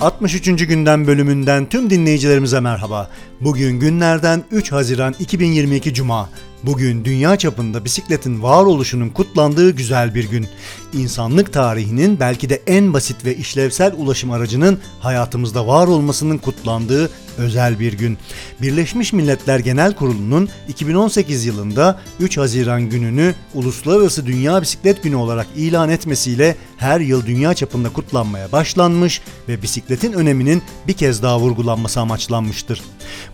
63. günden bölümünden tüm dinleyicilerimize merhaba. Bugün günlerden 3 Haziran 2022 Cuma. Bugün dünya çapında bisikletin varoluşunun kutlandığı güzel bir gün. İnsanlık tarihinin belki de en basit ve işlevsel ulaşım aracının hayatımızda var olmasının kutlandığı özel bir gün. Birleşmiş Milletler Genel Kurulu'nun 2018 yılında 3 Haziran gününü Uluslararası Dünya Bisiklet Günü olarak ilan etmesiyle her yıl dünya çapında kutlanmaya başlanmış ve bisikletin öneminin bir kez daha vurgulanması amaçlanmıştır.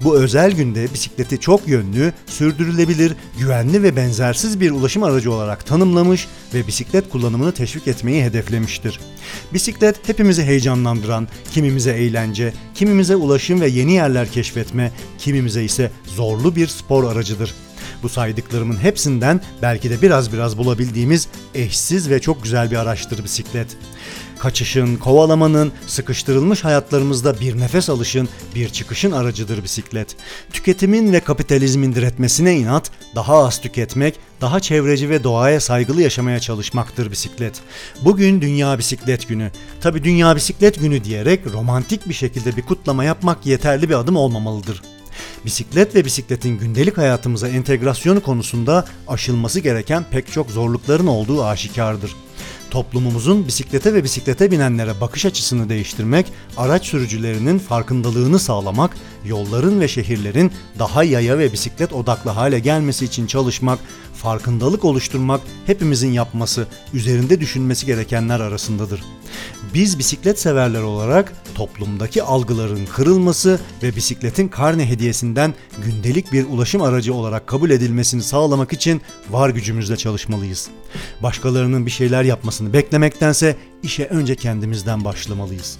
Bu özel günde bisikleti çok yönlü, sürdürülebilir, güvenli ve benzersiz bir ulaşım aracı olarak tanımlamış ve bisiklet kullanımını teşvik etmeyi hedeflemiştir. Bisiklet hepimizi heyecanlandıran, kimimize eğlence, kimimize ulaşım ve yeni yerler keşfetme, kimimize ise zorlu bir spor aracıdır. Bu saydıklarımın hepsinden belki de biraz biraz bulabildiğimiz eşsiz ve çok güzel bir araçtır bisiklet. Kaçışın, kovalamanın, sıkıştırılmış hayatlarımızda bir nefes alışın, bir çıkışın aracıdır bisiklet. Tüketimin ve kapitalizmin diretmesine inat, daha az tüketmek, daha çevreci ve doğaya saygılı yaşamaya çalışmaktır bisiklet. Bugün Dünya Bisiklet Günü. Tabi Dünya Bisiklet Günü diyerek romantik bir şekilde bir kutlama yapmak yeterli bir adım olmamalıdır. Bisiklet ve bisikletin gündelik hayatımıza entegrasyonu konusunda aşılması gereken pek çok zorlukların olduğu aşikardır toplumumuzun bisiklete ve bisiklete binenlere bakış açısını değiştirmek, araç sürücülerinin farkındalığını sağlamak, yolların ve şehirlerin daha yaya ve bisiklet odaklı hale gelmesi için çalışmak, farkındalık oluşturmak hepimizin yapması, üzerinde düşünmesi gerekenler arasındadır. Biz bisiklet severler olarak toplumdaki algıların kırılması ve bisikletin karne hediyesinden gündelik bir ulaşım aracı olarak kabul edilmesini sağlamak için var gücümüzle çalışmalıyız. Başkalarının bir şeyler yapmasını beklemektense işe önce kendimizden başlamalıyız.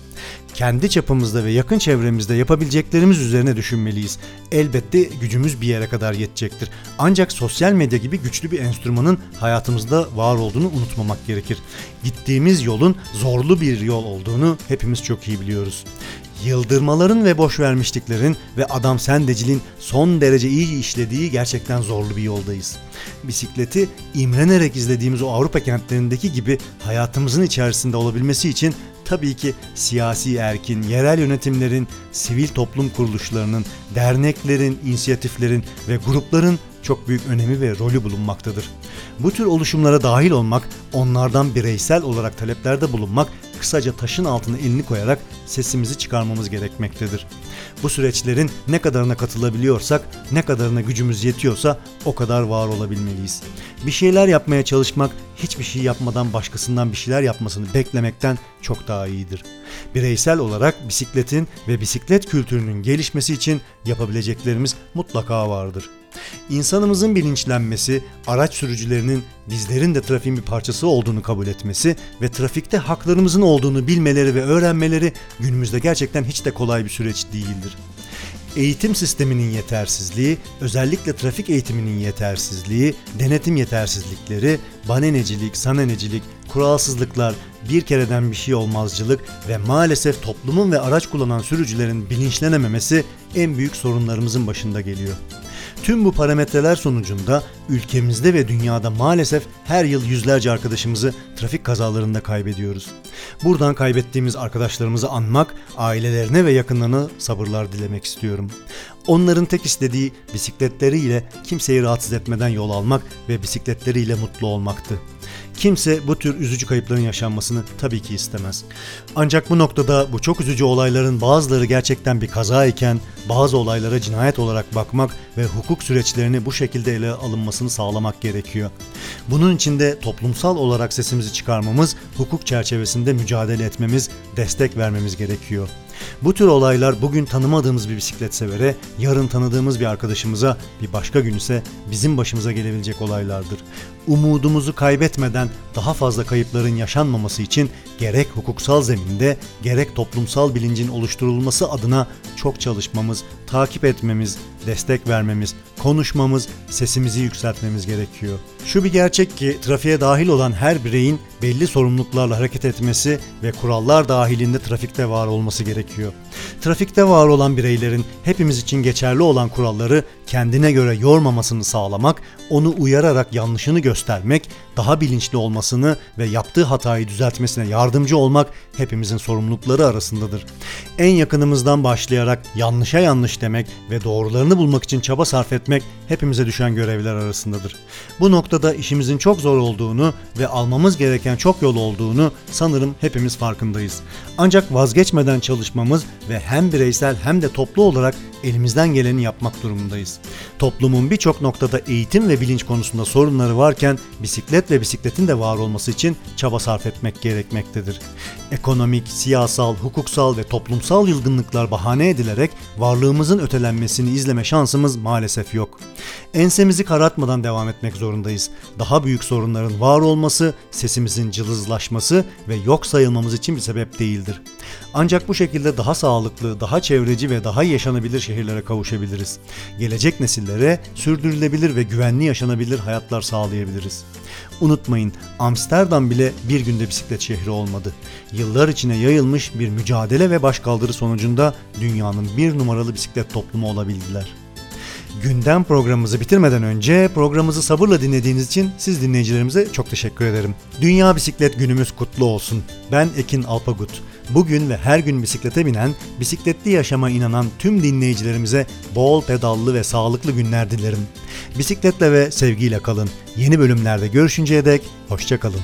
Kendi çapımızda ve yakın çevremizde yapabileceklerimiz üzerine düşünmeliyiz. Elbette gücümüz bir yere kadar yetecektir. Ancak sosyal medya gibi güçlü bir enstrümanın hayatımızda var olduğunu unutmamak gerekir. Gittiğimiz yolun zorlu bir yol olduğunu hepimiz çok iyi biliyoruz. Yıldırmaların ve boş vermişliklerin ve adam sendecilin son derece iyi işlediği gerçekten zorlu bir yoldayız. Bisikleti imrenerek izlediğimiz o Avrupa kentlerindeki gibi hayatımızın içerisinde olabilmesi için tabii ki siyasi erkin, yerel yönetimlerin, sivil toplum kuruluşlarının, derneklerin, inisiyatiflerin ve grupların çok büyük önemi ve rolü bulunmaktadır. Bu tür oluşumlara dahil olmak, onlardan bireysel olarak taleplerde bulunmak, kısaca taşın altına elini koyarak sesimizi çıkarmamız gerekmektedir. Bu süreçlerin ne kadarına katılabiliyorsak, ne kadarına gücümüz yetiyorsa o kadar var olabilmeliyiz. Bir şeyler yapmaya çalışmak, hiçbir şey yapmadan başkasından bir şeyler yapmasını beklemekten çok daha iyidir. Bireysel olarak bisikletin ve bisiklet kültürünün gelişmesi için yapabileceklerimiz mutlaka vardır. İnsanımızın bilinçlenmesi, araç sürücülerinin bizlerin de trafiğin bir parçası olduğunu kabul etmesi ve trafikte haklarımızın olduğunu bilmeleri ve öğrenmeleri günümüzde gerçekten hiç de kolay bir süreç değildir. Eğitim sisteminin yetersizliği, özellikle trafik eğitiminin yetersizliği, denetim yetersizlikleri, banenecilik, sanenecilik, kuralsızlıklar, bir kereden bir şey olmazcılık ve maalesef toplumun ve araç kullanan sürücülerin bilinçlenememesi en büyük sorunlarımızın başında geliyor. Tüm bu parametreler sonucunda ülkemizde ve dünyada maalesef her yıl yüzlerce arkadaşımızı trafik kazalarında kaybediyoruz. Buradan kaybettiğimiz arkadaşlarımızı anmak, ailelerine ve yakınlarına sabırlar dilemek istiyorum. Onların tek istediği bisikletleriyle kimseyi rahatsız etmeden yol almak ve bisikletleriyle mutlu olmaktı. Kimse bu tür üzücü kayıpların yaşanmasını tabii ki istemez. Ancak bu noktada bu çok üzücü olayların bazıları gerçekten bir kaza iken bazı olaylara cinayet olarak bakmak ve hukuk süreçlerini bu şekilde ele alınmasını sağlamak gerekiyor. Bunun için de toplumsal olarak sesimizi çıkarmamız, hukuk çerçevesinde mücadele etmemiz, destek vermemiz gerekiyor. Bu tür olaylar bugün tanımadığımız bir bisiklet severe, yarın tanıdığımız bir arkadaşımıza, bir başka gün ise bizim başımıza gelebilecek olaylardır. Umudumuzu kaybetmeden daha fazla kayıpların yaşanmaması için gerek hukuksal zeminde gerek toplumsal bilincin oluşturulması adına çok çalışmamız, takip etmemiz, destek vermemiz, konuşmamız, sesimizi yükseltmemiz gerekiyor. Şu bir gerçek ki trafiğe dahil olan her bireyin belli sorumluluklarla hareket etmesi ve kurallar dahilinde trafikte var olması gerekiyor. Trafikte var olan bireylerin hepimiz için geçerli olan kuralları kendine göre yormamasını sağlamak, onu uyararak yanlışını göstermek, daha bilinçli olmasını ve yaptığı hatayı düzeltmesine yardımcı olmak hepimizin sorumlulukları arasındadır. En yakınımızdan başlayarak yanlışa yanlış demek ve doğrularını bulmak için çaba sarf etmek hepimize düşen görevler arasındadır. Bu noktada işimizin çok zor olduğunu ve almamız gereken çok yol olduğunu sanırım hepimiz farkındayız. Ancak vazgeçmeden çalışmamız ve hem bireysel hem de toplu olarak elimizden geleni yapmak durumundayız. Toplumun birçok noktada eğitim ve bilinç konusunda sorunları varken bisiklet ve bisikletin de var olması için çaba sarf etmek gerekmektedir. Ekonomik, siyasal, hukuksal ve toplumsal yılgınlıklar bahane edilerek varlığımızın ötelenmesini izleme şansımız maalesef yok. Ensemizi karartmadan devam etmek zorundayız. Daha büyük sorunların var olması, sesimizin cılızlaşması ve yok sayılmamız için bir sebep değildir. Ancak bu şekilde daha sağlıklı, daha çevreci ve daha yaşanabilir şehirlere kavuşabiliriz. Gelecek nesillere sürdürülebilir ve güvenli yaşanabilir hayatlar sağlayabiliriz. Unutmayın Amsterdam bile bir günde bisiklet şehri olmadı. Yıllar içine yayılmış bir mücadele ve başkaldırı sonucunda dünyanın bir numaralı bisiklet toplumu olabildiler. Gündem programımızı bitirmeden önce programımızı sabırla dinlediğiniz için siz dinleyicilerimize çok teşekkür ederim. Dünya Bisiklet Günümüz kutlu olsun. Ben Ekin Alpagut. Bugün ve her gün bisiklete binen, bisikletli yaşama inanan tüm dinleyicilerimize bol pedallı ve sağlıklı günler dilerim. Bisikletle ve sevgiyle kalın. Yeni bölümlerde görüşünceye dek hoşçakalın.